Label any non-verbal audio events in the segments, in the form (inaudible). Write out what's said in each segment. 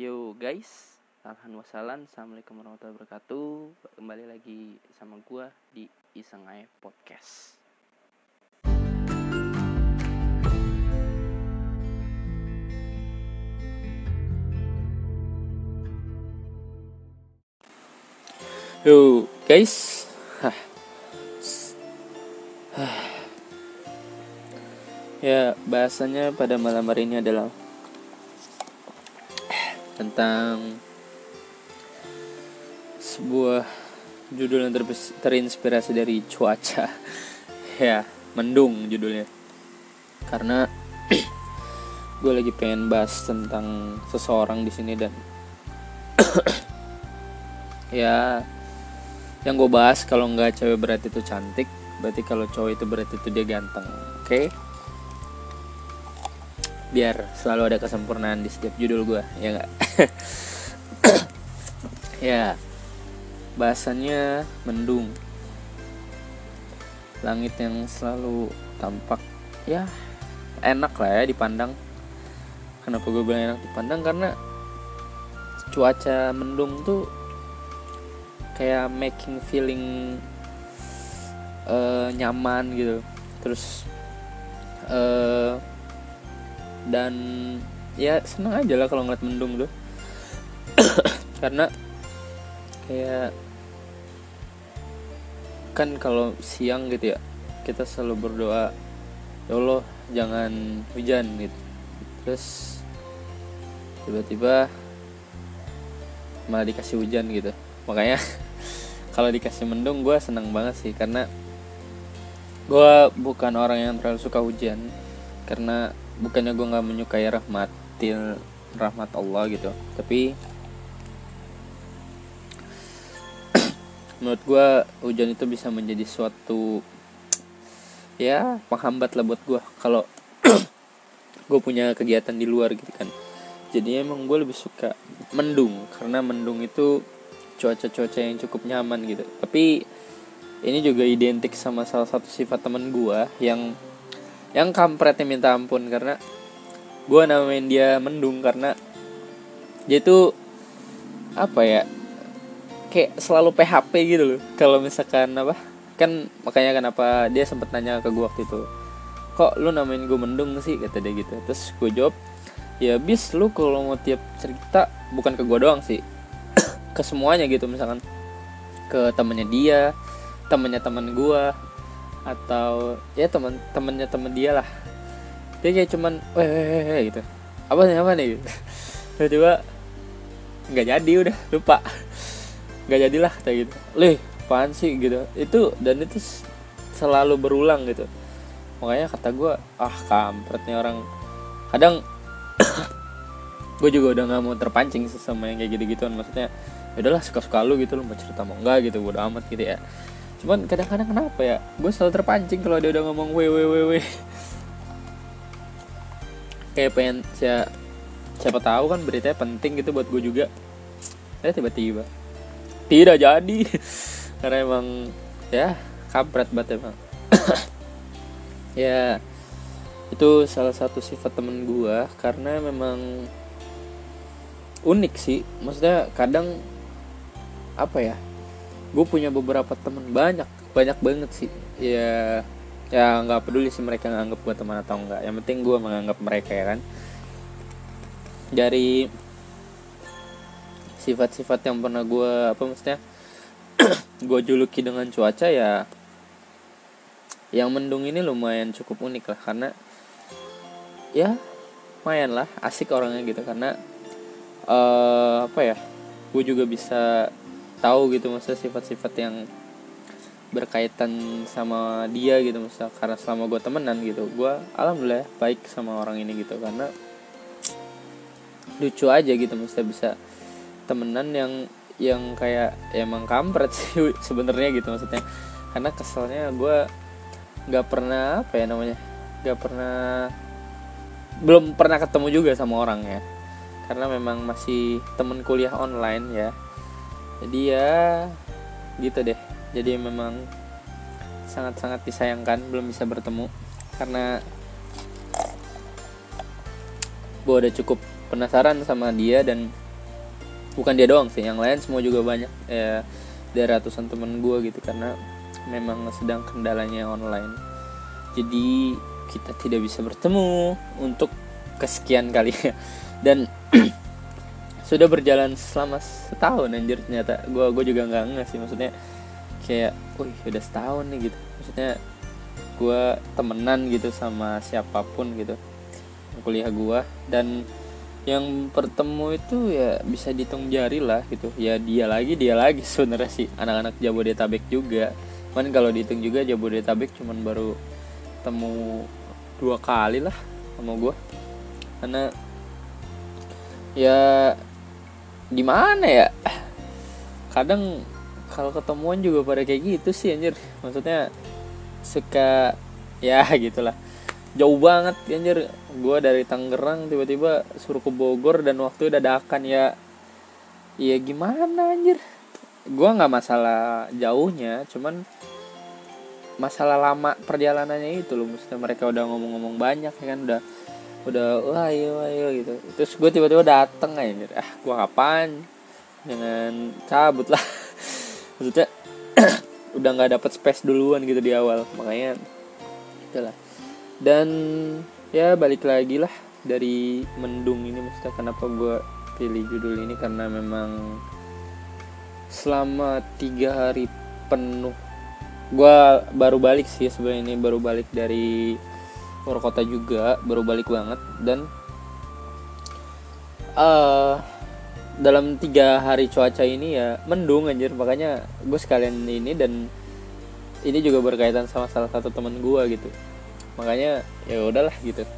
Yo guys, alhamdulillah assalamualaikum warahmatullahi wabarakatuh. Kembali lagi sama gua di Iseng Aja Podcast. Yo guys, (sighs) ya bahasanya pada malam hari ini adalah tentang sebuah judul yang terinspirasi dari cuaca. (laughs) Ya mendung judulnya. Karena (clears throat) gue lagi pengen bahas tentang seseorang di sini dan (clears throat) ya yang gue bahas kalau nggak cewek berarti itu cantik berarti kalau cowok itu berarti itu dia ganteng oke biar selalu ada kesempurnaan di setiap judul gue ya nggak? (coughs) Ya bahasannya mendung. Langit yang selalu tampak ya enak lah ya dipandang. Kenapa gue bilang enak dipandang? Karena cuaca mendung tuh kayak making feeling eh, nyaman gitu. Terus eh dan ya seneng aja lah kalau ngeliat mendung tuh. (coughs) Karena kayak kan kalau siang gitu ya kita selalu berdoa ya Allah jangan hujan gitu. Terus tiba-tiba malah dikasih hujan gitu. Makanya (laughs) kalau dikasih mendung gue seneng banget sih. Karena gue bukan orang yang terlalu suka hujan. Karena bukannya gue nggak menyukai rahmatil rahmat Allah gitu. Tapi (clears throat) menurut gue hujan itu bisa menjadi suatu ya penghambat lah buat gue kalau (clears throat) gue punya kegiatan di luar gitu kan. Jadi emang gue lebih suka mendung karena mendung itu cuaca-cuaca yang cukup nyaman gitu. Tapi ini juga identik sama salah satu sifat temen gue yang yang kampretnya minta ampun karena gue namain dia mendung karena dia tuh apa ya kayak selalu PHP gitu loh. Kalau misalkan apa kan makanya kenapa dia sempet nanya ke gue waktu itu kok lu namain gue mendung sih? Kata dia gitu. Terus gue jawab ya bis lu kalau mau tiap cerita bukan ke gue doang sih (coughs) ke semuanya gitu. Misalkan ke temennya dia temennya teman gue atau ya teman temennya temen dia lah. Dia kayak cuman weh weh, weh gitu. Apa nih apa nih? gitu. (laughs) Tiba-tiba nggak jadi udah lupa. (laughs) Nggak jadilah kayak gitu. Leh apaan sih? gitu. Itu dan itu selalu berulang gitu. Makanya kata gue ah kampret nih orang. Kadang (coughs) gue juga udah nggak mau terpancing sama yang kayak gitu gituan maksudnya ya udahlah suka suka lu gitu lu mau cerita mau enggak gitu udah amat gitu ya cuman kadang-kadang kenapa ya? Gue selalu terpancing kalau dia udah ngomong we kayak pengen siapa siapa tahu kan beritanya penting gitu buat gue juga. Eh tiba-tiba. Tidak jadi. (laughs) Karena emang ya kampret banget emang. (coughs) Ya itu salah satu sifat temen gue karena memang unik sih. Maksudnya kadang apa ya gue punya beberapa temen banyak banyak banget sih. Ya ya nggak peduli sih mereka nganggap gue teman atau enggak yang penting gue menganggap mereka ya kan? Dari sifat-sifat yang pernah gue apa maksudnya (clears throat) gue juluki dengan cuaca ya yang mendung ini lumayan cukup unik lah. Karena ya lumayan lah asik orangnya gitu. Karena eh apa ya gue juga bisa tahu gitu maksudnya sifat-sifat yang berkaitan sama dia gitu maksudnya karena selama gue temenan gitu gue alhamdulillah baik sama orang ini gitu karena lucu aja gitu maksudnya bisa temenan yang yang kayak ya emang kampret (laughs) sih sebenarnya gitu maksudnya. Karena keselnya gue nggak pernah apa ya namanya nggak pernah belum pernah ketemu juga sama orang ya. Karena memang masih temen kuliah online ya jadi ya gitu deh. Jadi memang sangat-sangat disayangkan belum bisa bertemu. Karena gue udah cukup penasaran sama dia dan bukan dia doang sih yang lain semua juga banyak ya dari ratusan temen gue gitu. Karena memang sedang kendalanya online. Jadi kita tidak bisa bertemu untuk kesekian kali. (laughs) Dan (clears throat) sudah berjalan selama setahun anjir ternyata. Gue gue juga nggak nggak sih maksudnya kayak wih udah setahun nih gitu. Maksudnya gue temenan gitu sama siapa pun gitu kuliah gue dan yang bertemu itu ya bisa dihitung jari lah gitu. Ya dia lagi dia lagi (laughs) sebenarnya sih. Anak-anak Jabodetabek juga. Cuman kalau dihitung juga Jabodetabek cuman baru temu dua kali lah sama gue karena ya di mana ya? Kadang kalau ketemuan juga pada kayak gitu sih anjir. Maksudnya suka ya (laughs) gitulah. Jauh banget anjir. Gue dari Tangerang tiba-tiba suruh ke Bogor dan waktu dadakan ya. Ya gimana anjir? Gue nggak masalah jauhnya cuman masalah lama perjalanannya itu loh. Maksudnya mereka udah ngomong-ngomong banyak ya kan? Udah udah wah ayo ayo gitu. Terus gue tiba-tiba dateng aja ah gue kapan jangan cabut lah. (laughs) Maksudnya (clears throat) udah nggak dapet space duluan gitu di awal. Makanya itulah. Dan ya balik lagi lah dari mendung ini. Maksudnya kenapa gue pilih judul ini? Karena memang selama tiga hari penuh gue baru balik sih sebenarnya. Ini baru balik dari luar kota juga baru balik banget dan uh, dalam tiga hari cuaca ini ya mendung anjir. Makanya gue sekalian ini dan ini juga berkaitan sama salah satu teman gue gitu. Makanya ya udahlah gitu.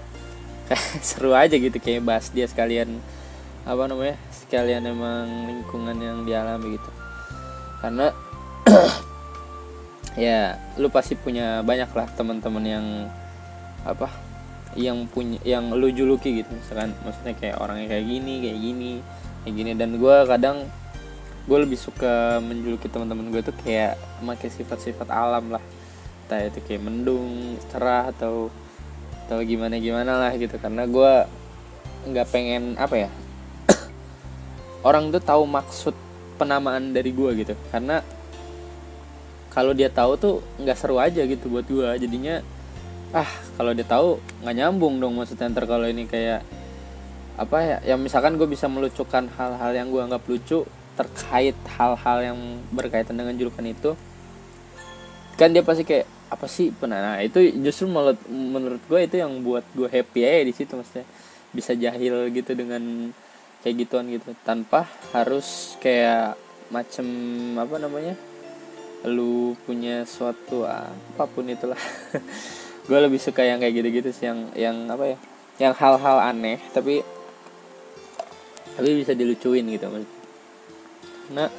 (laughs) Seru aja gitu kayak bahas dia sekalian apa namanya sekalian emang lingkungan yang dialami gitu. Karena (clears throat) ya lu pasti punya banyak lah teman-teman yang apa yang punya yang lu juluki gitu misalkan maksudnya kayak orangnya kayak gini kayak gini kayak gini. Dan gue kadang gue lebih suka menjuluki teman-teman gue tuh kayak pakai sifat-sifat alam lah. Entah itu kayak mendung cerah atau atau gimana gimana lah gitu. Karena gue nggak pengen apa ya (coughs) orang tuh tahu maksud penamaan dari gue gitu. Karena kalau dia tahu tuh nggak seru aja gitu buat gue jadinya ah kalau dia tahu nggak nyambung dong maksudnya ntar kalau ini kayak apa ya yang misalkan gue bisa melucukan hal-hal yang gue anggap lucu terkait hal-hal yang berkaitan dengan julukan itu kan dia pasti kayak apa sih nah itu justru menurut menurut gue itu yang buat gue happy aja di situ maksudnya. Bisa jahil gitu dengan kayak gituan gitu tanpa harus kayak macem apa namanya lu punya suatu apa pun itulah (laughs) gue lebih suka yang kayak gitu-gitu sih yang yang apa ya? Yang hal-hal aneh tapi tapi bisa dilucuin gitu nah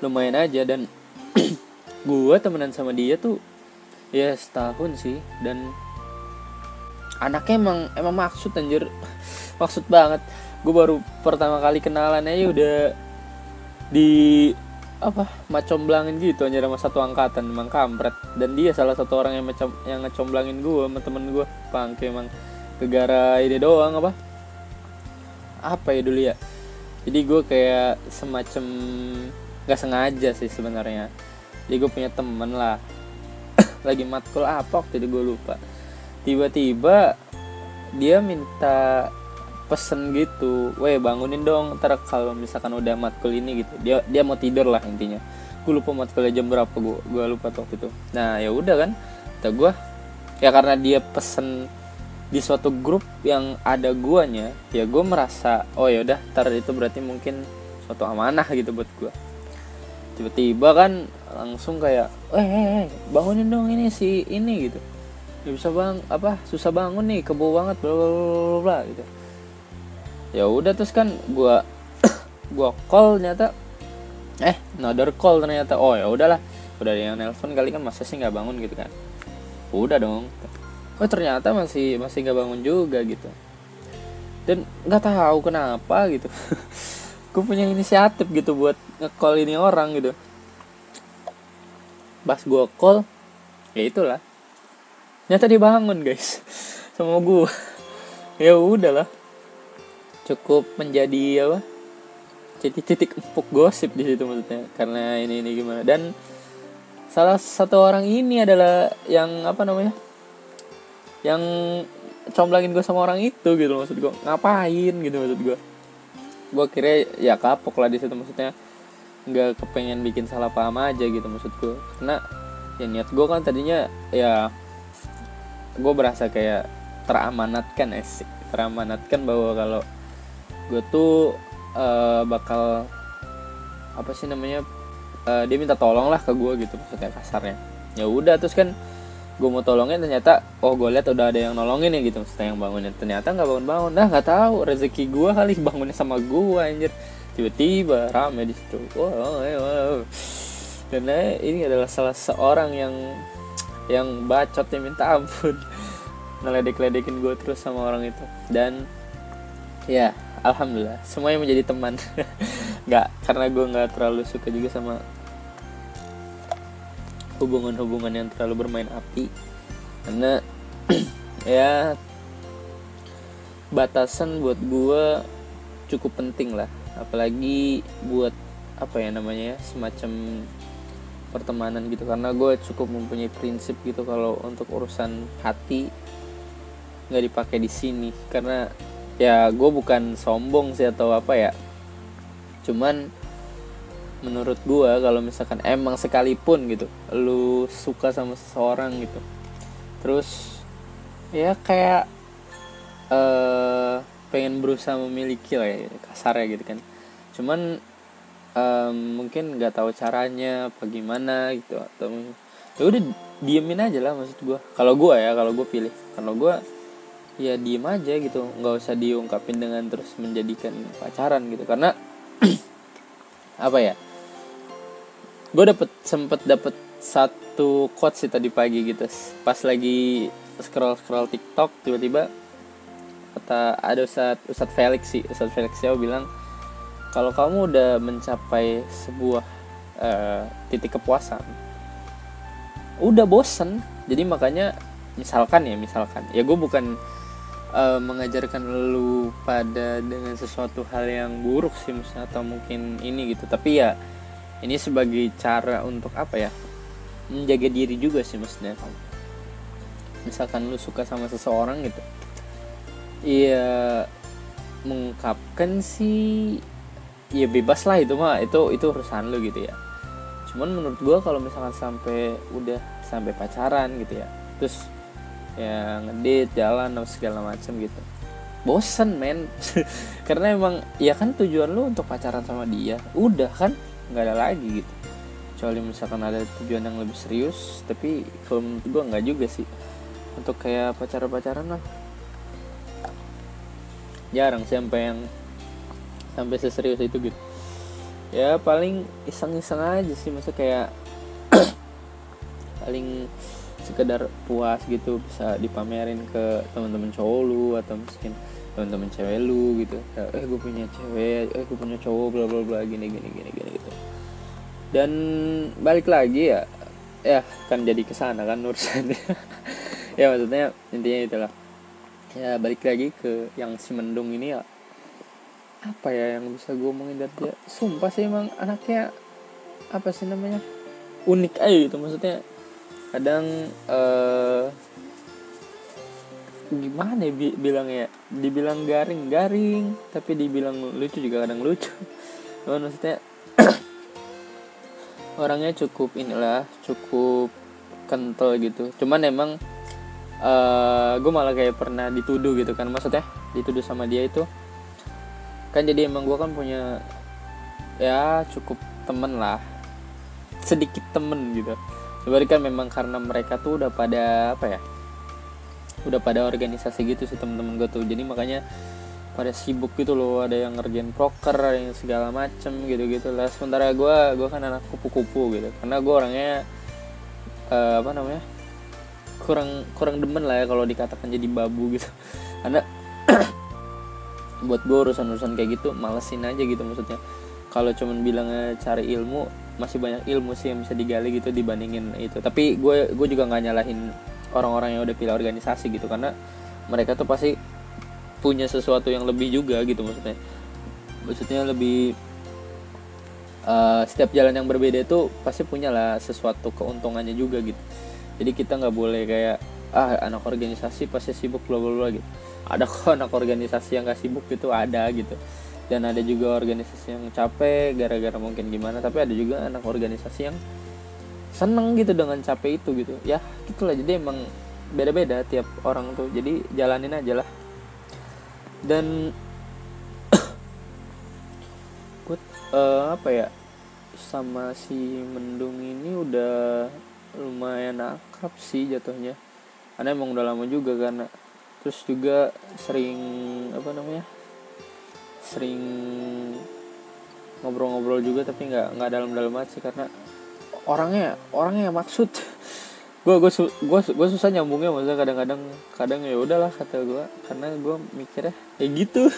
lumayan aja dan (clears throat) gue temenan sama dia tuh ya setahun sih dan anaknya emang emang maksud anjir. Maksud banget. Gue baru pertama kali kenalan aja udah di apa? Macomblangin gitu anjir sama satu angkatan emang kampret. Dan dia salah satu orang yang macam yang ngecomblangin gue sama temen gue pangke emang gegara ini doang apa? Apa ya dulu ya? Jadi gue kayak semacam nggak sengaja sih sebenarnya. Jadi gue punya temen lah. (coughs) Lagi matkul waktu itu gue lupa. Tiba-tiba dia minta pesen gitu, weh bangunin dong ntar kalau misalkan udah matkul ini gitu, dia dia mau tidur lah intinya. Gue lupa matkulnya jam berapa gue, gue lupa waktu itu. Nah ya udah kan, kata gue, ya karena dia pesen di suatu grup yang ada guanya, ya gue merasa oh ya udah, ntar itu berarti mungkin suatu amanah gitu buat gue. Tiba-tiba kan langsung kayak eh, eh, eh bangunin dong ini si ini gitu ya bisa bang apa susah bangun nih kebo banget bla bla bla bla gitu ya udah terus kan gua (coughs) gua call ternyata. Eh another call ternyata. Oh ya udahlah. Udah ada yang nelpon kali kan masa sih nggak bangun gitu kan? Udah dong. Oh ternyata masih masih nggak bangun juga gitu. Dan nggak tahu kenapa gitu. (laughs) Gue punya inisiatif gitu buat ngecall ini orang gitu. Pas gue call ya itulah. Nyata dia bangun guys. (laughs) Sama gue ya udahlah cukup menjadi apa? Jadi titik empuk gosip di situ maksudnya karena ini ini gimana. Dan salah satu orang ini adalah yang apa namanya yang comblangin gue sama orang itu gitu maksud gue ngapain gitu maksud gue gue kira ya kapok lah di situ maksudnya nggak kepengen bikin salah paham aja gitu maksud gue karena ya niat gue kan tadinya ya gue berasa kayak teramanatkan esik teramanatkan bahwa kalau gue tuh uh, bakal apa sih namanya uh, dia minta tolong lah ke gue gitu maksudnya kasarnya. Ya udah terus kan gue mau tolongin ternyata oh gue lihat udah ada yang nolongin ya gitu maksudnya yang bangunin ternyata nggak bangun bangun nah nggak tahu rezeki gue kali bangunnya sama gue anjir. Tiba-tiba rame di situ. Wow, wow, wow. karena ini adalah salah seorang yang yang bacot yang minta ampun. (laughs) Ngeledek-ledekin gue terus sama orang itu. Dan ya alhamdulillah. Semuanya menjadi teman. (laughs) Nggak karena gue nggak terlalu suka juga sama hubungan-hubungan yang terlalu bermain api. Karena (clears throat) ya batasan buat gue cukup penting lah. Apalagi buat apa ya namanya ya semacam pertemanan gitu. Karena gue cukup mempunyai prinsip gitu kalau untuk urusan hati nggak dipakai di sini. Karena ya gue bukan sombong sih atau apa ya. Cuman menurut gue kalau misalkan emang sekalipun gitu lu suka sama seseorang gitu. Terus ya kayak uh, pengen berusaha memiliki lah ya kasar ya gitu kan. Cuman um, mungkin nggak tahu caranya apa gimana gitu atau ya udah diemin aja lah maksud gue kalau gue ya kalau gue pilih. Kalau gue ya diem aja gitu. Nggak usah diungkapin dengan terus menjadikan pacaran gitu. Karena (clears throat) apa ya gue dapet sempet dapet satu quote sih tadi pagi gitu. Pas lagi scroll scroll TikTok tiba-tiba kata ada Ustadz Ustadz Felix sih. Ustadz Felix ya bilang kalau kamu udah mencapai sebuah uh, titik kepuasan udah bosen. Jadi makanya misalkan ya misalkan. Ya gue bukan uh, mengajarkan lu pada dengan sesuatu hal yang buruk sih misalnya atau mungkin ini gitu. Tapi ya ini sebagai cara untuk apa ya? Menjaga diri juga sih maksudnya misalkan lu suka sama seseorang gitu. Iya mengungkapkan sih ya bebas lah itu mah. Itu itu urusan lu gitu ya. Cuman menurut gua kalau misalkan sampai udah sampai pacaran gitu ya terus ya ngedit jalan atau segala macam gitu. Bosen men. (laughs) Karena emang ya kan tujuan lu untuk pacaran sama dia. Udah kan nggak ada lagi gitu. Kecuali misalkan ada tujuan yang lebih serius tapi kalau menurut gue nggak juga sih. Untuk kayak pacaran pacaran lah. Jarang sampai yang sampai seserius itu gitu. Ya paling iseng-iseng aja sih. Masa kayak (clears throat) paling sekedar puas gitu bisa dipamerin ke teman-teman cowok lu atau mungkin teman-teman cewek lu gitu. Eh gue punya cewek eh gue punya cowok bla bla bla gini gini gini gini gitu. Dan balik lagi ya ya kan jadi ke sana kan urusannya (laughs) ya maksudnya intinya itulah. Ya balik lagi ke yang si mendung ini ya. Apa ya yang bisa gue omongin dari dia? Sumpah sih emang anaknya apa sih namanya? Unik aja gitu maksudnya kadang uh, gimana ya bi bilang ya? Dibilang garing garing tapi dibilang lucu juga kadang lucu. (laughs) Maksudnya (coughs) orangnya cukup inilah cukup kental gitu. Cuman emang uh, gue malah kayak pernah dituduh gitu kan. Maksudnya dituduh sama dia itu kan jadi emang gue kan punya ya cukup temen lah. Sedikit temen gitu Kan memang karena mereka tuh udah pada apa ya udah pada organisasi gitu sih temen-temen gue tuh. Jadi makanya pada sibuk gitu loh ada yang ngerjain proker ada yang segala macem gitu gitu lah. Sementara gue gue kan anak kupu-kupu gitu. Karena gue orangnya uh, apa namanya kurang kurang demen lah ya kalau dikatakan jadi babu gitu. Karena (clears throat) buat gue urusan-urusan kayak gitu malesin aja gitu maksudnya kalau cuman bilangnya cari ilmu masih banyak ilmu sih yang bisa digali gitu dibandingin itu. Tapi gue gue juga nggak nyalahin orang-orang yang udah pilih organisasi gitu karena mereka tuh pasti punya sesuatu yang lebih juga gitu maksudnya. Maksudnya lebih uh, setiap jalan yang berbeda itu pasti punya lah sesuatu keuntungannya juga gitu. Jadi kita nggak boleh kayak ah anak organisasi pasti sibuk bla bla bla gitu. Ada kok anak organisasi yang gak sibuk gitu? Ada gitu dan ada juga organisasi yang capek gara-gara mungkin gimana tapi ada juga anak organisasi yang seneng gitu dengan capek itu gitu. Ya gitulah. Jadi emang beda-beda tiap orang tuh. Jadi jalanin aja lah. Dan (coughs) buat uh, apa ya? Sama si mendung ini udah lumayan akrab sih jatuhnya. Karena emang udah lama juga karena terus juga sering apa namanya sering ngobrol-ngobrol juga tapi nggak nggak dalam-dalam banget sih karena orangnya orangnya maksud. Gue gue gue susah nyambungnya maksudnya kadang-kadang kadang ya udahlah kata gue karena gue mikirnya ya gitu.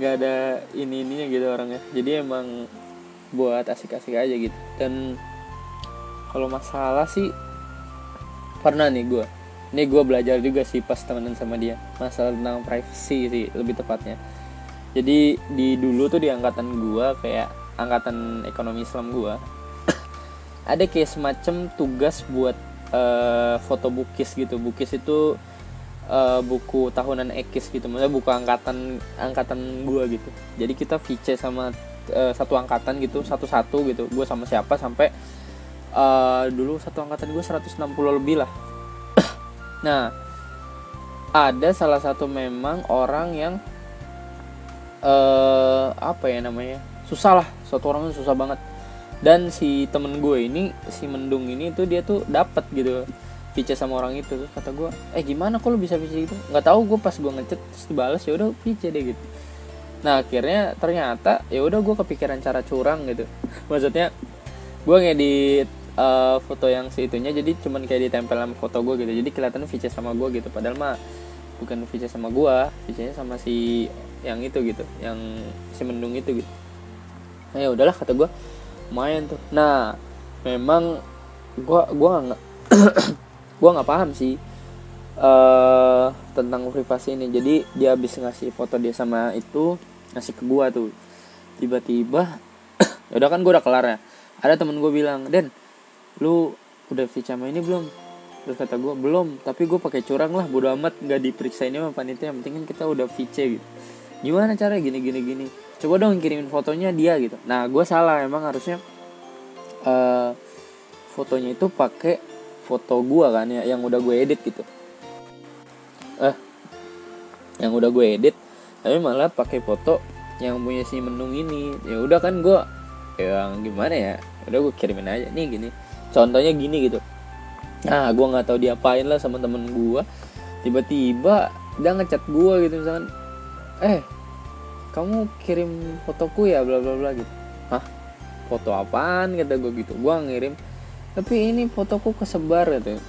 Nggak ada ini ininya gitu orangnya. Jadi emang buat asik-asik aja gitu. Dan kalau masalah sih pernah nih gue ini gue belajar juga sih pas temenan sama dia. Masalah tentang privacy sih lebih tepatnya jadi di dulu tuh di angkatan gue kayak angkatan ekonomi Islam gue (coughs) ada kayak semacam tugas buat uh, foto bukis gitu. Bukis itu uh, buku tahunan ekis gitu. Maksudnya buku angkatan angkatan gue gitu. Jadi kita VC sama uh, satu angkatan gitu satu-satu gitu. Gue sama siapa sampai uh, dulu satu angkatan gue 160 lebih lah. (coughs) Nah, ada salah satu memang orang yang uh, apa ya namanya? Susah lah suatu orang susah banget. Dan si temen gue ini si mendung ini tuh dia tuh dapat gitu VC sama orang itu. Kata gue eh gimana kok lu bisa VC itu nggak tahu gue pas gue ngechat terus dibalas ya udah VC deh gitu. Nah akhirnya ternyata ya udah gue kepikiran cara curang gitu. (laughs) Maksudnya gue ngedit uh, foto yang itunya jadi cuman kayak ditempel sama foto gue gitu. Jadi kelihatannya VC sama gue gitu. Padahal mah bukan VC sama gue VC sama si yang itu gitu yang si mendung itu gitu. Nah ya udahlah kata gue main tuh. Nah memang gue gue nggak (clears throat) gue nggak paham sih uh, tentang privasi ini. Jadi dia habis ngasih foto dia sama itu ngasih ke gue tuh. Tiba-tiba (clears throat) ya udah kan gue udah kelar ya. Ada temen gue bilang Den lu udah VC sama ini belum? Terus kata gue belum tapi gue pakai curang lah bodo amat nggak diperiksa ini sama panitia yang penting kan kita udah VC gitu gimana cara gini gini gini. Coba dong kirimin fotonya dia gitu. Nah gue salah. Emang harusnya uh, fotonya itu pakai foto gue kan ya yang udah gue edit gitu. Eh yang udah gue edit tapi malah pakai foto yang punya si mendung ini. Ya udah kan gue yang gimana ya? Udah gue kirimin aja. Nih gini. Contohnya gini gitu. Nah gue nggak tahu diapain lah sama temen gue tiba-tiba dia ngechat gue gitu misalkan. Eh kamu kirim fotoku ya bla bla bla gitu. Hah? Foto apaan? kata gue gitu. Gue ngirim. Tapi ini fotoku kesebar gitu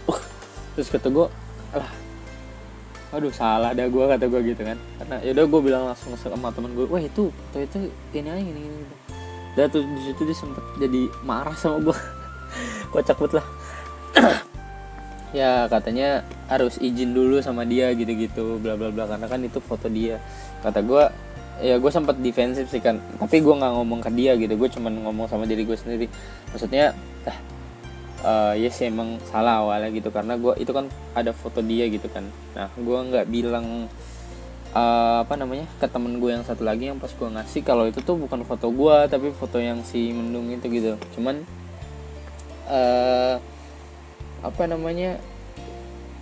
terus kata gue lah aduh salah dah gue kata gue gitu kan. Karena yaudah gue bilang langsung sama temen gue wah itu foto itu ini aja gini gitu. dan tuh di situ dia sempet jadi marah sama gue (laughs) kocak banget lah. (clears throat) Ya katanya harus izin dulu sama dia gitu-gitu bla bla bla. Karena kan itu foto dia. Kata gue ya gue sempat defensif sih kan. Tapi gue nggak ngomong ke dia gitu. Gue cuman ngomong sama diri gue sendiri. Maksudnya ah, uh, ya yes, emang salah awalnya gitu. Karena gue itu kan ada foto dia gitu kan. Nah gue nggak bilang uh, apa namanya ke temen gue yang satu lagi yang pas gue ngasih kalau itu tuh bukan foto gue tapi foto yang si mendung itu gitu. Cuman uh, apa namanya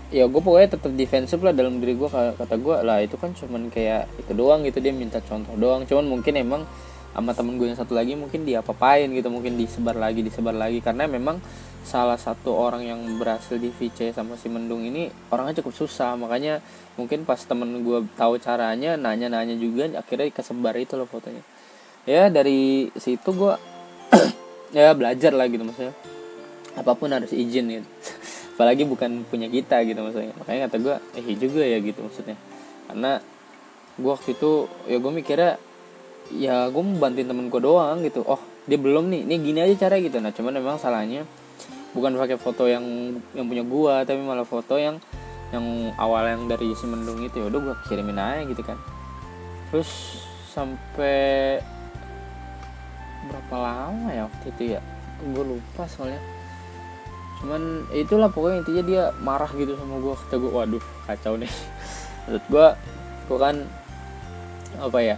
ya gue pokoknya tetap defensif lah dalam diri gue kata gue lah itu kan cuman kayak itu doang gitu dia minta contoh doang. Cuman mungkin emang sama temen gue yang satu lagi mungkin dia apa-apain gitu mungkin disebar lagi disebar lagi. Karena memang salah satu orang yang berhasil di VC sama si Mendung ini orangnya cukup susah. Makanya mungkin pas temen gue tahu caranya nanya-nanya juga akhirnya kesebar itu loh fotonya. Ya dari situ gue (clears throat) ya belajar lah gitu maksudnya. Apa pun harus izin gitu (laughs) apalagi bukan punya kita gitu maksudnya. Makanya kata gue eh iya juga ya gitu maksudnya. Karena gue waktu itu ya gue mikirnya ya gue mau bantuin temen gue doang gitu. Oh dia belum nih. Ini gini aja cara gitu. Nah cuman memang salahnya bukan pakai foto yang yang punya gue tapi malah foto yang yang awal yang dari si mendung itu. Ya udah gue kirimin aja gitu kan. Terus sampai berapa lama ya waktu itu ya? Gue lupa soalnya cuman ya itulah pokoknya intinya dia marah gitu sama gue kata gue waduh kacau nih. (laughs) Menurut gue gue kan apa ya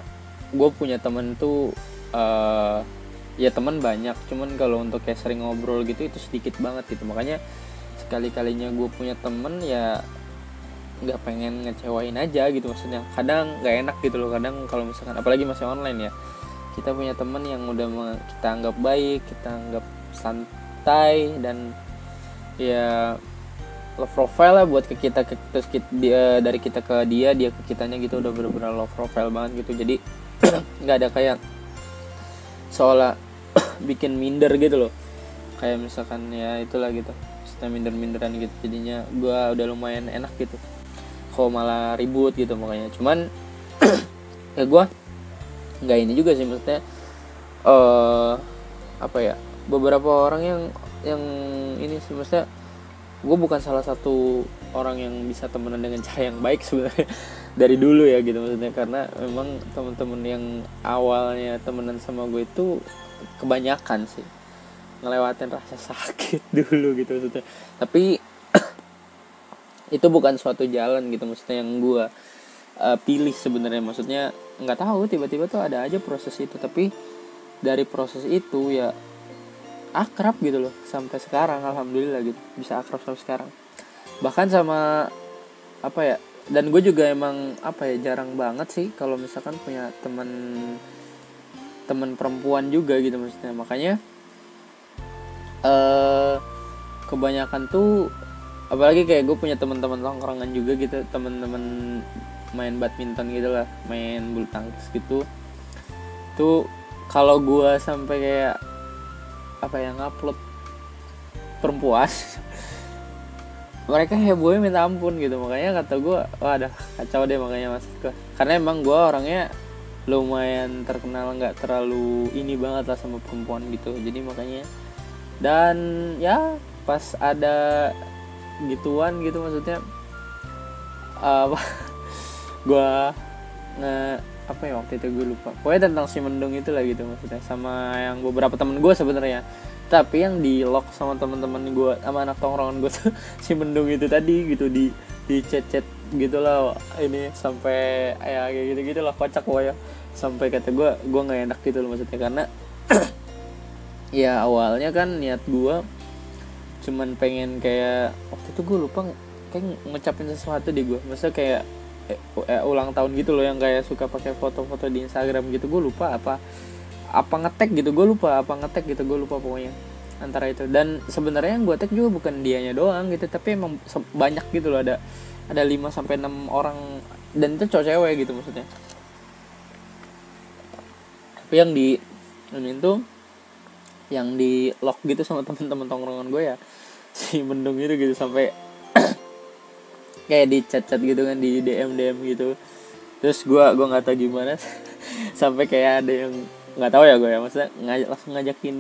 gue punya temen tuh uh, ya teman banyak. Cuman kalau untuk kayak sering ngobrol gitu itu sedikit banget gitu. Makanya sekali kalinya gue punya temen ya nggak pengen ngecewain aja gitu. Maksudnya kadang nggak enak gitu loh. Kadang kalau misalkan apalagi masih online ya kita punya temen yang udah kita anggap baik kita anggap santai dan ya love profile lah buat ke kita ke, terus kita, dia dari kita ke dia dia ke kitanya gitu udah bener-bener love profile banget gitu. Jadi (clears throat) nggak ada kayak seolah (clears throat) bikin minder gitu loh. Kayak misalkan ya itulah gitu kita minder-minderan gitu. Jadinya gue udah lumayan enak gitu. Kok malah ribut gitu makanya. Cuman (clears throat) ya gue nggak ini juga sih maksudnya uh, apa ya beberapa orang yang yang ini sih maksudnya gue bukan salah satu orang yang bisa temenan dengan cara yang baik sebenarnya (laughs) dari dulu ya gitu maksudnya. Karena memang teman-teman yang awalnya temenan sama gue itu kebanyakan sih. Ngelewatin rasa sakit (laughs) dulu gitu maksudnya. Tapi (clears throat) itu bukan suatu jalan gitu maksudnya yang gue uh, pilih sebenarnya. Maksudnya nggak tahu tiba-tiba tuh ada aja proses itu. Tapi dari proses itu ya akrab gitu loh sampai sekarang alhamdulillah gitu bisa akrab sampai sekarang. Bahkan sama apa ya dan gue juga emang apa ya jarang banget sih kalau misalkan punya teman teman perempuan juga gitu maksudnya. Makanya uh, kebanyakan tuh apalagi kayak gue punya teman-teman tongkrongan juga gitu teman-teman main badminton gitu lah main bulu tangkis gitu. Tuh kalau gue sampai kayak apa yang upload perempuan mereka hebohnya minta ampun gitu. Makanya kata gue wah ada kacau deh makanya mas. Gue karena emang gue orangnya lumayan terkenal nggak terlalu ini banget lah sama perempuan gitu. Jadi makanya dan ya pas ada gituan gitu maksudnya apa (laughs) gue nge apa ya waktu itu gue lupa. Pokoknya tentang si mendung itu lah gitu maksudnya sama yang beberapa temen gue sebenarnya. Tapi yang di lock sama teman-teman gue sama anak tongkrongan gue tuh (laughs) si mendung itu tadi gitu di di chat chat gitulah ini sampai ya kayak gitu gitu lah kocak ya sampai kata gue gue nggak enak gitu loh maksudnya karena (clears throat) ya awalnya kan niat gue cuman pengen kayak waktu itu gue lupa kayak ngecapin sesuatu di gue masa kayak eh, eh, ulang tahun gitu loh yang kayak suka pakai foto-foto di Instagram gitu. Gue lupa apa apa ngetek gitu. Gue lupa apa ngetek gitu. Gue lupa pokoknya antara itu. Dan sebenarnya yang gue tag juga bukan dianya doang gitu tapi emang banyak gitu loh. Ada ada 5 sampai enam orang dan itu cowok cewek gitu maksudnya. Tapi yang di ini tuh yang di lock gitu sama temen-temen tongkrongan gue ya (laughs) si mendung itu gitu sampai kayak di chat-chat gitu kan di DM DM gitu. Terus gue gue nggak tahu gimana. (laughs) Sampai kayak ada yang nggak tahu ya gue ya maksudnya ngajak langsung ngajakin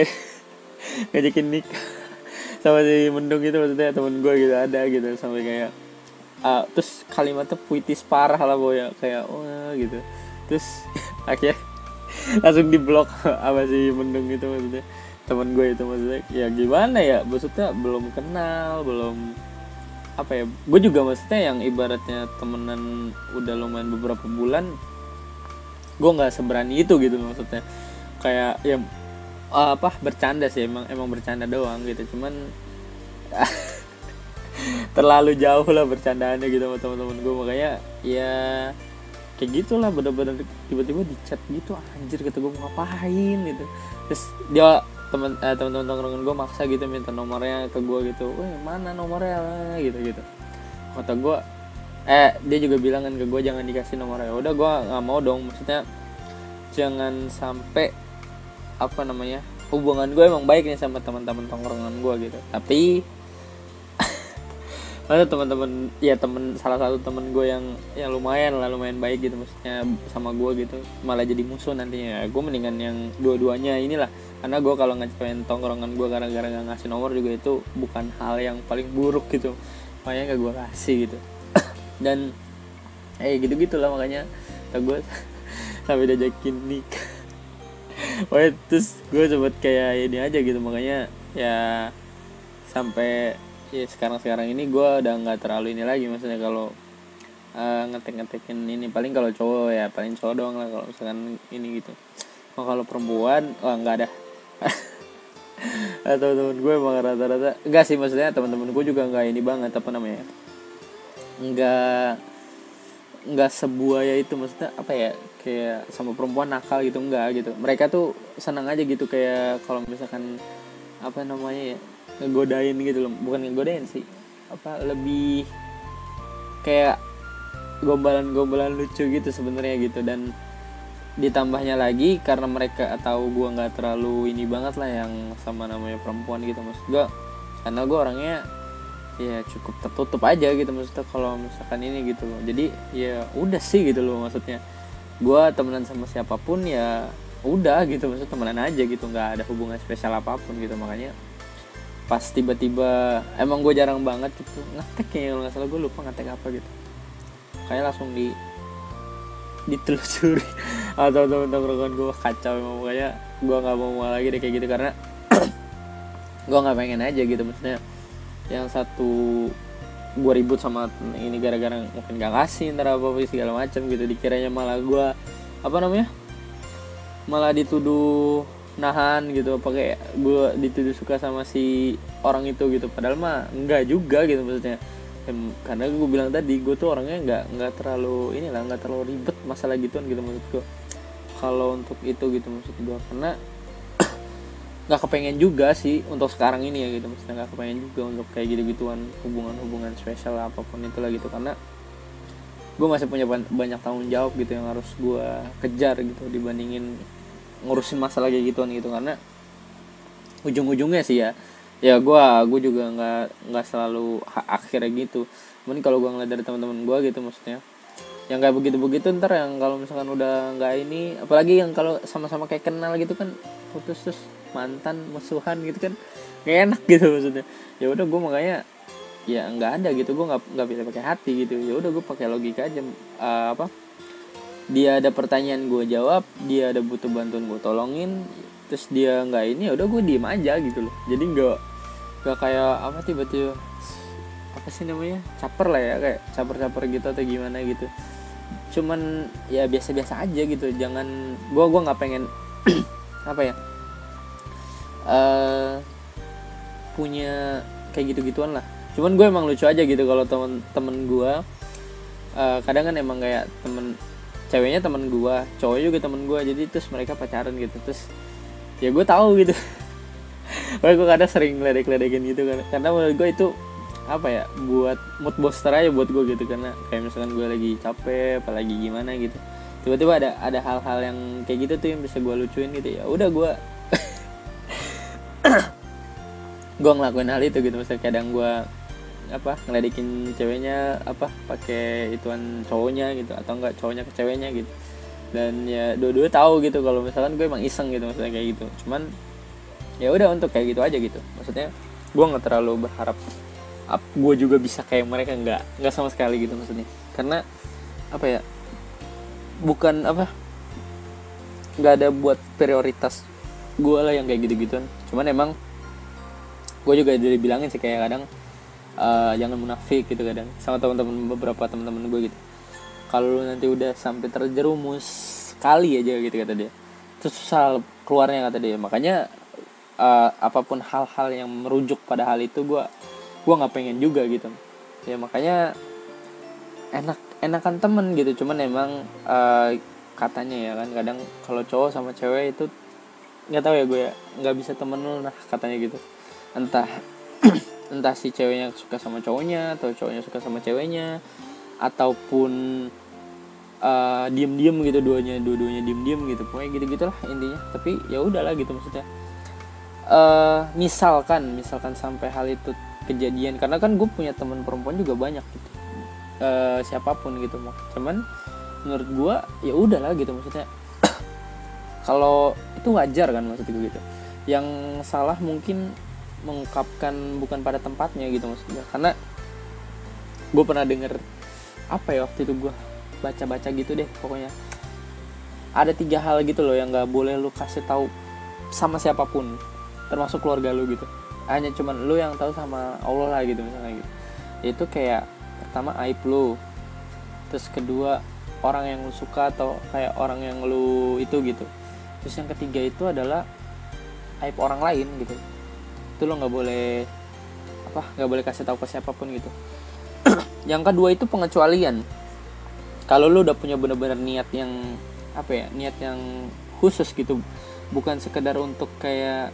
(laughs) ngajakin nikah (laughs) sama si mendung itu maksudnya temen gue gitu ada gitu. Sampai kayak uh, terus kalimatnya puitis parah lah boy ya kayak wah gitu. Terus akhirnya langsung diblok sama si mendung itu maksudnya. Temen gue itu maksudnya ya gimana ya maksudnya belum kenal belum apa ya gue juga maksudnya yang ibaratnya temenan udah lumayan beberapa bulan gue nggak seberani itu gitu maksudnya. Kayak ya apa bercanda sih emang emang bercanda doang gitu cuman (laughs) terlalu jauh lah bercandaannya gitu sama teman-teman gue makanya ya kayak gitulah bener-bener tiba-tiba di chat gitu anjir kata gue mau ngapain? gitu. Terus dia teman eh, teman-teman tongkrongan gue maksa gitu minta nomornya ke gue gitu. Weh mana nomornya? gitu gitu. Kata gue eh dia juga bilang kan ke gue jangan dikasih nomornya. Udah gue nggak mau dong. Maksudnya jangan sampai apa namanya hubungan gue emang baik nih sama teman-teman tongkrongan gue gitu. Tapi ada teman-teman ya temen salah satu temen gue yang yang lumayan lah lumayan baik gitu maksudnya sama gue gitu. Malah jadi musuh nantinya. Gue mendingan yang dua-duanya inilah. Karena gue kalau ngecewain tongkrongan gue gara-gara nggak ngasih nomor juga itu bukan hal yang paling buruk gitu. Makanya gak gue kasih gitu. (coughs) Dan eh gitu gitulah makanya gue (laughs) sampai diajakin nikah. (laughs) Wah, terus gue sempet kayak ini aja gitu. Makanya ya sampai ya sekarang sekarang ini gue udah nggak terlalu ini lagi maksudnya kalau uh, ngetek ngetekin ini paling kalau cowok ya paling cowok doang lah kalau misalkan ini gitu. Oh, kalau perempuan wah nggak ada. (laughs) Atau temen gue emang rata-rata enggak sih maksudnya teman-teman gue juga nggak ini banget apa namanya nggak nggak sebuah ya itu maksudnya apa ya kayak sama perempuan nakal gitu enggak gitu. Mereka tuh senang aja gitu kayak kalau misalkan apa namanya ya ngegodain gitu loh. Bukan ngegodain sih. Apa lebih kayak gombalan-gombalan lucu gitu sebenarnya gitu. Dan ditambahnya lagi karena mereka tahu gue nggak terlalu ini banget lah yang sama namanya perempuan gitu. Maksud gue karena gue orangnya ya cukup tertutup aja gitu maksudnya kalau misalkan ini gitu loh. Jadi ya udah sih gitu loh maksudnya. Gue temenan sama siapa pun ya udah gitu. Maksudnya temenan aja gitu. Nggak ada hubungan spesial apa pun gitu. Makanya pas tiba-tiba emang gue jarang banget gitu ngetek kalau nggak salah gue lupa ngetek apa gitu. Kayak langsung di ditelusuri. (laughs) Atau temen-temen gue kacau emang kayak gue nggak mau mau lagi deh kayak gitu karena (clears throat) gue nggak pengen aja gitu maksudnya yang satu gue ribut sama ini gara-gara mungkin gak kasih ntar apa apa segala macam gitu dikiranya malah gue apa namanya malah dituduh nahan gitu apa kayak gue dituduh suka sama si orang itu gitu. Padahal mah enggak juga gitu maksudnya. Karena gue bilang tadi gue tuh orangnya nggak nggak terlalu inilah nggak terlalu ribet masalah gituan gitu maksud gue kalau untuk itu gitu maksud gue karena (coughs) nggak kepengen juga sih untuk sekarang ini ya gitu. Maksudnya nggak kepengen juga untuk kayak gitu gituan hubungan-hubungan spesial apa pun itulah gitu. Karena gue masih punya banyak tanggung jawab gitu yang harus gue kejar gitu dibandingin ngurusin masalah kayak gituan gitu karena ujung-ujungnya sih ya ya gue gue juga nggak nggak selalu akhirnya gitu. Cuman kalau gue ngeliat dari teman-teman gue gitu maksudnya yang kayak begitu-begitu ntar yang kalau misalkan udah nggak ini apalagi yang kalau sama-sama kayak kenal gitu kan putus terus mantan musuhan gitu kan gak enak gitu maksudnya. Ya udah gue makanya ya nggak ada gitu gue nggak nggak bisa pakai hati gitu. Ya udah gue pakai logika aja uh, apa dia ada pertanyaan gue jawab dia ada butuh bantuan gue tolongin terus dia nggak ini ya udah gue diem aja gitu loh. Jadi nggak nggak kayak apa tiba-tiba apa sih namanya caper lah ya kayak caper-caper gitu atau gimana gitu. Cuman ya biasa-biasa aja gitu jangan gue gue nggak pengen (clears throat) apa ya uh, punya kayak gitu-gituan lah. Cuman gue emang lucu aja gitu kalau temen-temen gue uh, kadang kan emang kayak temen ceweknya teman gue cowoknya juga teman gue jadi terus mereka pacaran gitu terus ya gue tahu gitu. (laughs) Makanya gue kadang sering ledek-ledekin gitu kan. Karena menurut gue itu apa ya buat mood booster aja buat gue gitu karena kayak misalkan gue lagi capek apalagi gimana gitu. Tiba-tiba ada ada hal-hal yang kayak gitu tuh yang bisa gue lucuin gitu ya udah gue (coughs) (coughs) gue ngelakuin hal itu gitu. Misalnya kadang gue apa ngeledekin ceweknya apa pakai ituan cowoknya gitu atau enggak cowoknya ke ceweknya gitu. Dan ya dua-dua tahu gitu kalau misalkan gue emang iseng gitu maksudnya kayak gitu. Cuman ya udah untuk kayak gitu aja gitu. Maksudnya gue nggak terlalu berharap up, gue juga bisa kayak mereka nggak nggak sama sekali gitu maksudnya. Karena apa ya bukan apa nggak ada buat prioritas gue lah yang kayak gitu gituan cuman emang gue juga dari bilangin sih kayak kadang uh, jangan munafik gitu kadang. Sama teman-teman beberapa teman-teman gue gitu. Kalau nanti udah sampai terjerumus kali aja gitu kata dia. Terus susah keluarnya kata dia. Makanya uh, apa pun hal-hal yang merujuk pada hal itu gue gue nggak pengen juga gitu. Ya makanya enak enakan temen gitu. Cuman emang uh, katanya ya kan kadang kalau cowok sama cewek itu nggak tahu ya gue ya bisa temen lu nah katanya gitu. Entah (clears throat) entah si ceweknya suka sama cowoknya atau cowoknya suka sama ceweknya ataupun uh, diem-diem gitu duanya dua-duanya diem-diem gitu. Pokoknya gitu gitulah intinya. Tapi ya udahlah gitu maksudnya. Uh, misalkan misalkan sampai hal itu kejadian. Karena kan gue punya teman perempuan juga banyak gitu. Uh, siapa pun gitu mau cuman menurut gue ya udahlah gitu maksudnya. (clears throat) Kalau itu wajar kan maksudnya gitu. Yang salah mungkin mengungkapkan bukan pada tempatnya gitu maksudnya. Karena gue pernah denger apa ya waktu itu gue baca-baca gitu deh pokoknya. Ada tiga hal gitu loh yang nggak boleh lu kasih tahu sama siapa pun termasuk keluarga lu gitu. Hanya cuman lu yang tahu sama Allah lah gitu misalnya gitu. Itu kayak pertama aib lu. Terus kedua orang yang lu suka atau kayak orang yang lu itu gitu. Terus yang ketiga itu adalah aib orang lain gitu itu lo nggak boleh apa nggak boleh kasih tahu ke siapa pun gitu. (clears throat) Yang kedua itu pengecualian. Kalau lu udah punya bener-bener niat yang apa ya niat yang khusus gitu bukan sekedar untuk kayak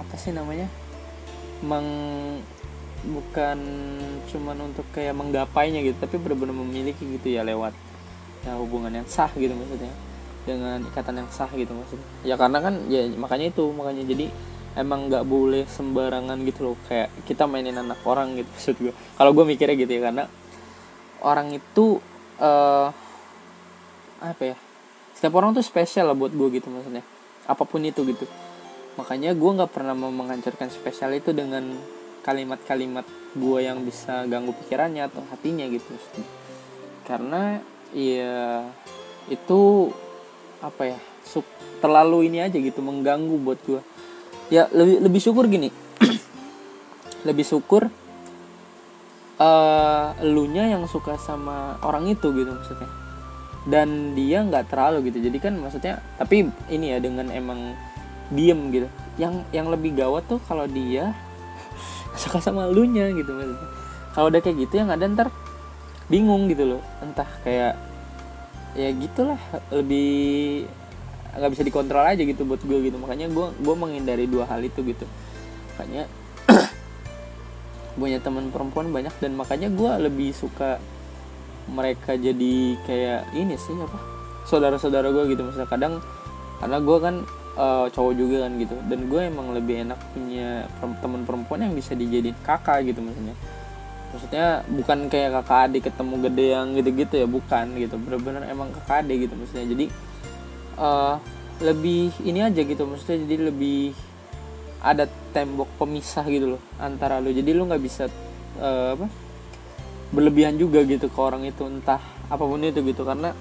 apa sih namanya meng bukan cuman untuk kayak menggapainya gitu tapi benar-benar memiliki gitu ya lewat ya hubungan yang sah gitu maksudnya dengan ikatan yang sah gitu maksudnya. Ya karena kan ya makanya itu makanya jadi emang nggak boleh sembarangan gitu loh. Kayak kita mainin anak orang gitu maksud gue kalau gue mikirnya gitu ya karena orang itu uh, apa ya setiap orang tuh spesial lah buat gue gitu maksudnya. Apa pun itu gitu. Makanya gue nggak pernah mau menghancurkan spesial itu dengan kalimat-kalimat gue yang bisa ganggu pikirannya atau hatinya gitu karena ya itu apa ya terlalu ini aja gitu mengganggu buat gue ya lebih lebih syukur gini. (clears throat) Lebih syukur uh, elunya yang suka sama orang itu gitu maksudnya. Dan dia nggak terlalu gitu. Jadi kan maksudnya tapi ini ya dengan emang diem gitu. Yang yang lebih gawat tuh kalau dia (laughs) suka sama elunya gitu maksudnya. Kalau udah kayak gitu yang ada ntar bingung gitu loh. Entah kayak ya gitulah lebih nggak bisa dikontrol aja gitu buat gue gitu. Makanya gue gue menghindari dua hal itu gitu. Makanya (clears throat) punya teman perempuan banyak dan makanya gue lebih suka mereka jadi kayak ini sih apa saudara-saudara gue gitu. Misalnya kadang karena gue kan uh, cowok juga kan gitu. Dan gue emang lebih enak punya teman perempuan yang bisa dijadiin kakak gitu maksudnya. Maksudnya bukan kayak kakak adik ketemu gede yang gitu-gitu ya bukan gitu. Bener-bener emang kakak adik gitu maksudnya. Jadi uh, lebih ini aja gitu maksudnya jadi lebih ada tembok pemisah gitu loh antara lo jadi lo nggak bisa uh, apa berlebihan juga gitu ke orang itu entah apa pun itu gitu. Karena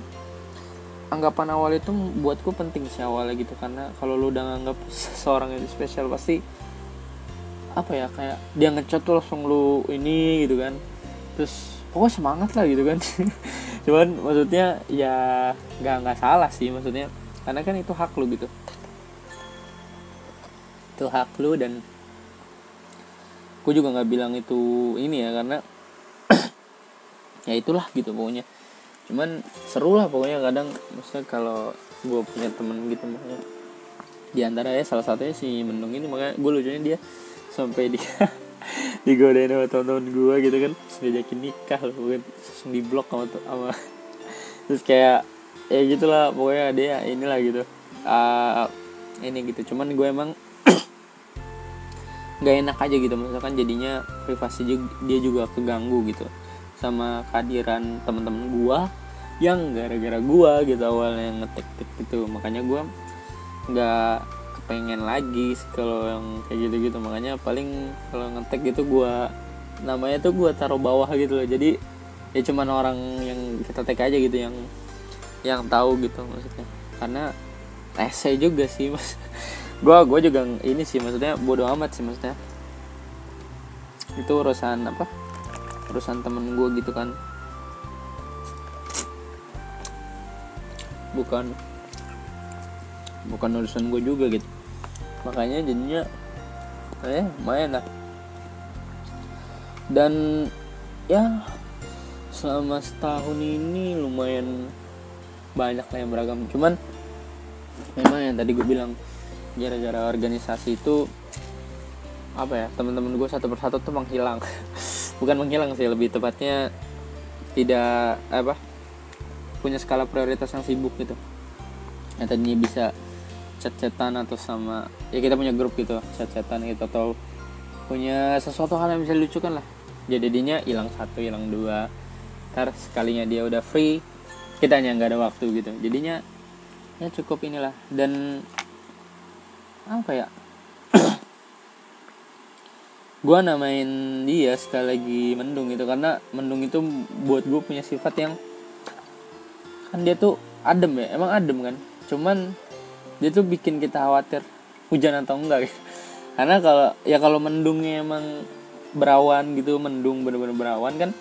anggapan awal itu buatku penting sih awalnya gitu. Karena kalau lu udah nganggap seseorang itu spesial pasti apa ya kayak dia ngechat tuh langsung lu ini gitu kan. Terus pokoknya semangat lah gitu kan. (laughs) Cuman maksudnya ya nggak nggak salah sih maksudnya karena kan itu hak lu gitu. Itu hak lu dan gue juga nggak bilang itu ini ya karena (clears throat) ya itulah gitu pokoknya. Cuman seru lah pokoknya kadang maksudnya kalau gue punya temen gitu makanya di antara ya salah satunya si Mendung ini makanya gue lucunya dia sampai dia (laughs) digodain sama teman-teman gue gitu kan. Diajakin nikah loh langsung di blok sama sama (laughs) terus kayak ya gitulah pokoknya dia inilah gitu. Uh, ini gitu. Cuman gue emang (clears throat) nggak enak aja gitu. Misalkan jadinya privasi dia juga keganggu gitu sama kehadiran teman-teman gua yang gara-gara gua gitu awalnya ngetik tik gitu. Makanya gua nggak kepengen lagi kalau yang kayak gitu gitu makanya paling kalau ngetik gitu gua namanya tuh gua taruh bawah gitu loh. Jadi ya cuman orang yang kita tag aja gitu yang yang tahu gitu maksudnya. Karena rese juga sih mas. (laughs) Gua gua juga ini sih maksudnya bodoh amat sih maksudnya. Itu urusan apa? Urusan temen gue gitu kan. Bukan bukan urusan gue juga gitu. Makanya jadinya eh lumayan lah. Dan ya selama setahun ini lumayan banyak lah yang beragam. Cuman memang yang tadi gue bilang gara-gara organisasi itu apa ya teman-teman gue satu persatu tuh menghilang. (laughs) Bukan menghilang sih lebih tepatnya tidak apa punya skala prioritas yang sibuk gitu. Yang tadinya bisa chat-chatan atau sama ya kita punya grup gitu chat-chatan gitu atau punya sesuatu hal yang bisa dilucukan lah. Jadi jadinya hilang satu hilang dua. Ntar sekalinya dia udah free kita nggak ada waktu gitu. Jadinya ya cukup inilah. Dan apa ya? (clears throat) Gue namain dia sekali lagi mendung gitu karena mendung itu buat gue punya sifat yang kan dia tuh adem ya emang adem kan? Cuman dia tuh bikin kita khawatir hujan atau enggak gitu. (laughs) Karena kalau ya kalau mendungnya emang berawan gitu mendung bener-bener berawan kan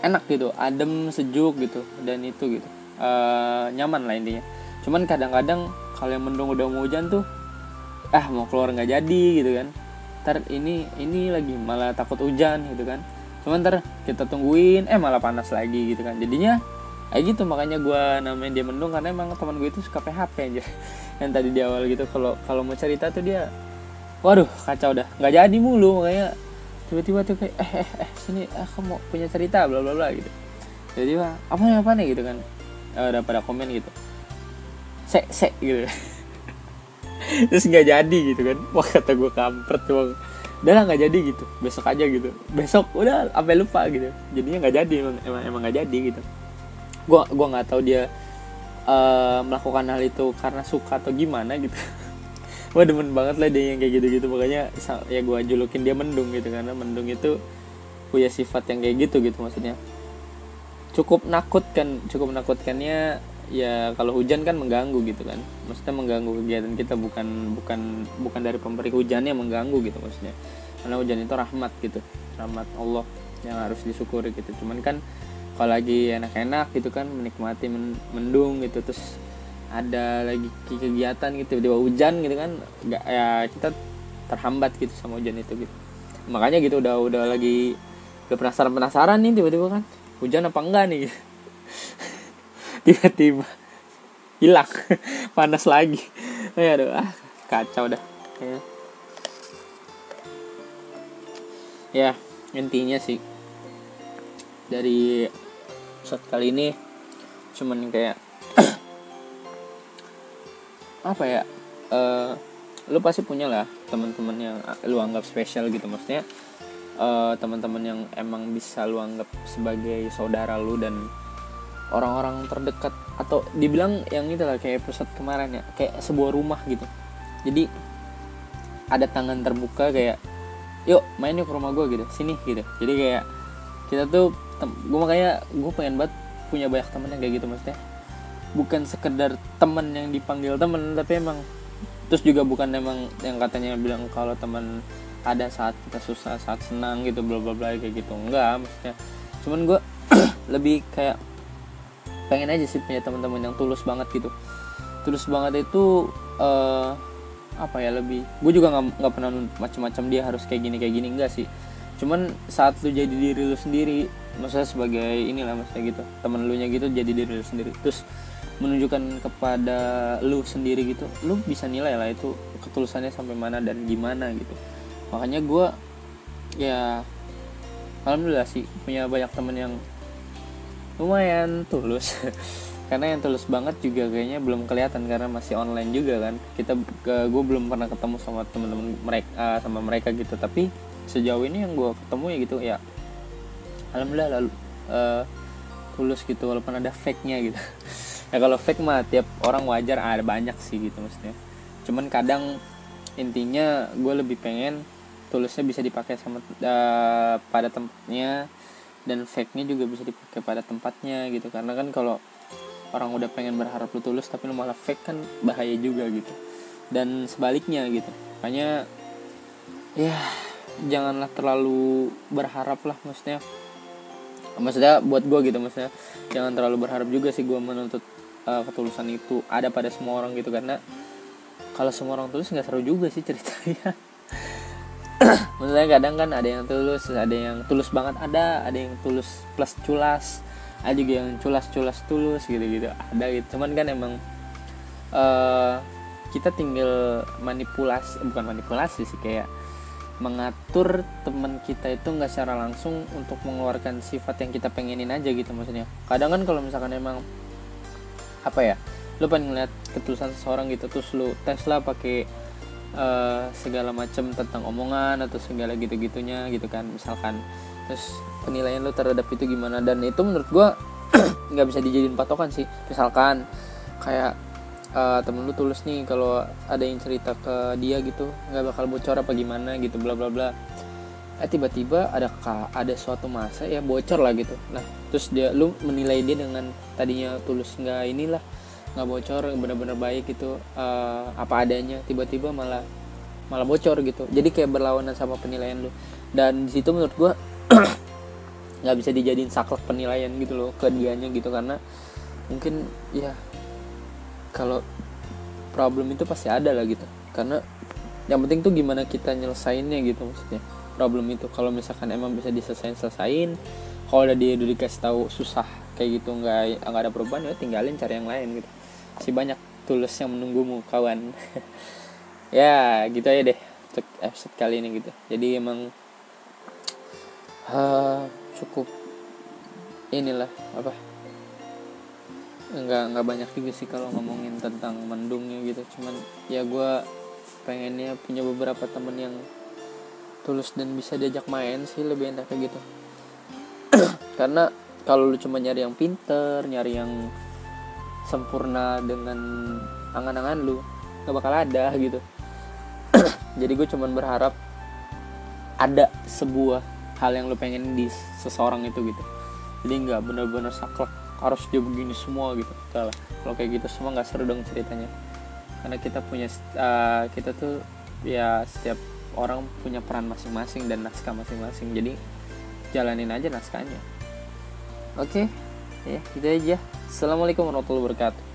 enak gitu adem sejuk gitu dan itu gitu. Uh, nyaman lah intinya. Cuman kadang-kadang kalau yang mendung udah mau hujan tuh ah mau keluar nggak jadi gitu kan. Ntar ini ini lagi malah takut hujan gitu kan. Cuman ntar kita tungguin eh malah panas lagi gitu kan. Jadinya kayak gitu makanya gue namain dia mendung karena emang teman gue itu suka PHP aja (laughs) yang tadi di awal gitu kalau kalau mau cerita tuh dia waduh kacau dah. Nggak jadi mulu makanya tiba-tiba tuh kayak eh eh eh sini aku mau punya cerita bla bla bla gitu. Jadi apa nih apa nih? gitu kan. Eh, udah pada komen gitu. Se se gitu. (laughs) Terus nggak jadi gitu kan. Wah kata gue kampret tuh udah lah nggak jadi gitu. Besok aja gitu. Besok udah sampai lupa gitu. Jadinya nggak jadi emang emang nggak jadi gitu. Gua gua nggak tahu dia uh, melakukan hal itu karena suka atau gimana gitu (laughs) wah demen banget lah dia yang kayak gitu-gitu. Makanya ya gua julukin dia mendung gitu karena mendung itu punya sifat yang kayak gitu gitu maksudnya. Cukup nakutkan cukup menakutkannya ya kalau hujan kan mengganggu gitu kan. Maksudnya mengganggu kegiatan kita bukan bukan bukan dari pemberi hujannya mengganggu gitu maksudnya. Karena hujan itu rahmat gitu rahmat Allah yang harus disyukuri gitu. Cuman kan kalau lagi enak-enak gitu kan menikmati mendung gitu terus ada lagi kegiatan gitu tiba-tiba hujan gitu kan nggak ya kita terhambat gitu sama hujan itu gitu. Makanya gitu udah udah lagi udah penasaran penasaran nih tiba-tiba kan hujan apa enggak nih? (laughs) Tiba-tiba hilang (laughs) panas lagi. Ya aduh ah kacau dah. Ya. ya intinya sih dari shot kali ini cuman kayak apa ya uh, lu pasti punya lah teman-teman yang lu anggap spesial gitu. Maksudnya uh, teman-teman yang emang bisa lu anggap sebagai saudara lu dan orang-orang terdekat atau dibilang yang itu lah kayak pusat kemarin ya kayak sebuah rumah gitu. Jadi ada tangan terbuka kayak yuk main yuk ke rumah gue gitu. Sini gitu. Jadi kayak kita tuh gue makanya gue pengen banget punya banyak temen yang kayak gitu maksudnya bukan sekedar temen yang dipanggil temen tapi emang terus juga bukan emang yang katanya bilang kalau teman ada saat kita susah saat senang gitu bla bla bla kayak gitu. Enggak maksudnya cuman gue (clears throat) lebih kayak pengen aja sih punya teman-teman yang tulus banget gitu. Tulus banget itu uh, apa ya lebih gue juga nggak pernah macam-macam dia harus kayak gini kayak gini enggak sih. Cuman saat lu jadi diri lu sendiri maksudnya sebagai inilah maksudnya gitu temen lu nya gitu jadi diri lu sendiri. Terus menunjukkan kepada lu sendiri gitu lu bisa nilai lah itu ketulusannya sampai mana dan gimana gitu. Makanya gue ya alhamdulillah sih punya banyak temen yang lumayan tulus. (laughs) Karena yang tulus banget juga kayaknya belum kelihatan karena masih online juga kan. Kita gue belum pernah ketemu sama teman-teman mereka uh, sama mereka gitu. Tapi sejauh ini yang gue ketemu ya gitu ya alhamdulillah lalu uh, tulus gitu walaupun ada fake nya gitu (laughs) ya kalau fake mah tiap orang wajar ada banyak sih gitu maksudnya. Cuman kadang intinya gue lebih pengen tulusnya bisa dipakai sama uh, pada tempatnya dan fake-nya juga bisa dipakai pada tempatnya gitu. Karena kan kalau orang udah pengen berharap lu tulus tapi lu malah fake kan bahaya juga gitu. Dan sebaliknya gitu. Makanya ya janganlah terlalu berharap lah maksudnya. Maksudnya buat gue gitu maksudnya. Jangan terlalu berharap juga sih gue menuntut uh, ketulusan itu ada pada semua orang gitu karena kalau semua orang tulus nggak seru juga sih ceritanya. (coughs) Maksudnya kadang kan ada yang tulus ada yang tulus banget ada ada yang tulus plus culas ada juga yang culas culas tulus gitu gitu ada gitu. Cuman kan emang uh, kita tinggal manipulasi bukan manipulasi sih kayak mengatur teman kita itu nggak secara langsung untuk mengeluarkan sifat yang kita pengenin aja gitu maksudnya. Kadang kan kalau misalkan emang apa ya lu pengen ngeliat ketulusan seseorang gitu terus lu tes lah pakai uh, segala macam tentang omongan atau segala gitu-gitunya gitu kan misalkan. Terus penilaian lo terhadap itu gimana? Dan itu menurut gue (clears throat) nggak bisa dijadiin patokan sih. Misalkan kayak uh, temen lu tulus nih kalau ada yang cerita ke dia gitu nggak bakal bocor apa gimana gitu bla bla bla eh tiba-tiba ada ada suatu masa ya bocor lah gitu. Nah terus dia lu menilai dia dengan tadinya tulus nggak inilah nggak bocor bener-bener baik gitu uh, apa adanya. Tiba-tiba malah malah bocor gitu. Jadi kayak berlawanan sama penilaian lu. Dan di situ menurut gue (clears throat) nggak bisa dijadiin saklek penilaian gitu loh ke dianya gitu. Karena mungkin ya kalau problem itu pasti ada lah gitu. Karena yang penting tuh gimana kita nyelesainnya gitu maksudnya problem itu. Kalau misalkan emang bisa diselesain selesain kalau udah dia udah dikasih tahu susah kayak gitu nggak nggak ada perubahan ya tinggalin cari yang lain gitu. Masih banyak tulus yang menunggumu kawan. (laughs) Ya gitu aja deh untuk episode kali ini gitu. Jadi emang uh, cukup inilah apa nggak nggak banyak juga sih kalau ngomongin tentang mendungnya gitu. Cuman ya gue pengennya punya beberapa temen yang tulus dan bisa diajak main sih lebih enak kayak gitu. (clears throat) Karena kalau lu cuma nyari yang pinter nyari yang sempurna dengan angan-angan lu nggak bakal ada gitu. (clears throat) Jadi gue cuman berharap ada sebuah hal yang lu pengen di seseorang itu gitu. Jadi nggak bener-bener saklek harus dia begini semua gitu. Salah kalau kayak gitu semua nggak seru dong ceritanya. Karena kita punya uh, kita tuh ya setiap orang punya peran masing-masing dan naskah masing-masing. Jadi jalanin aja naskahnya. Oke? Okay? ya gitu aja. Assalamualaikum warahmatullahi wabarakatuh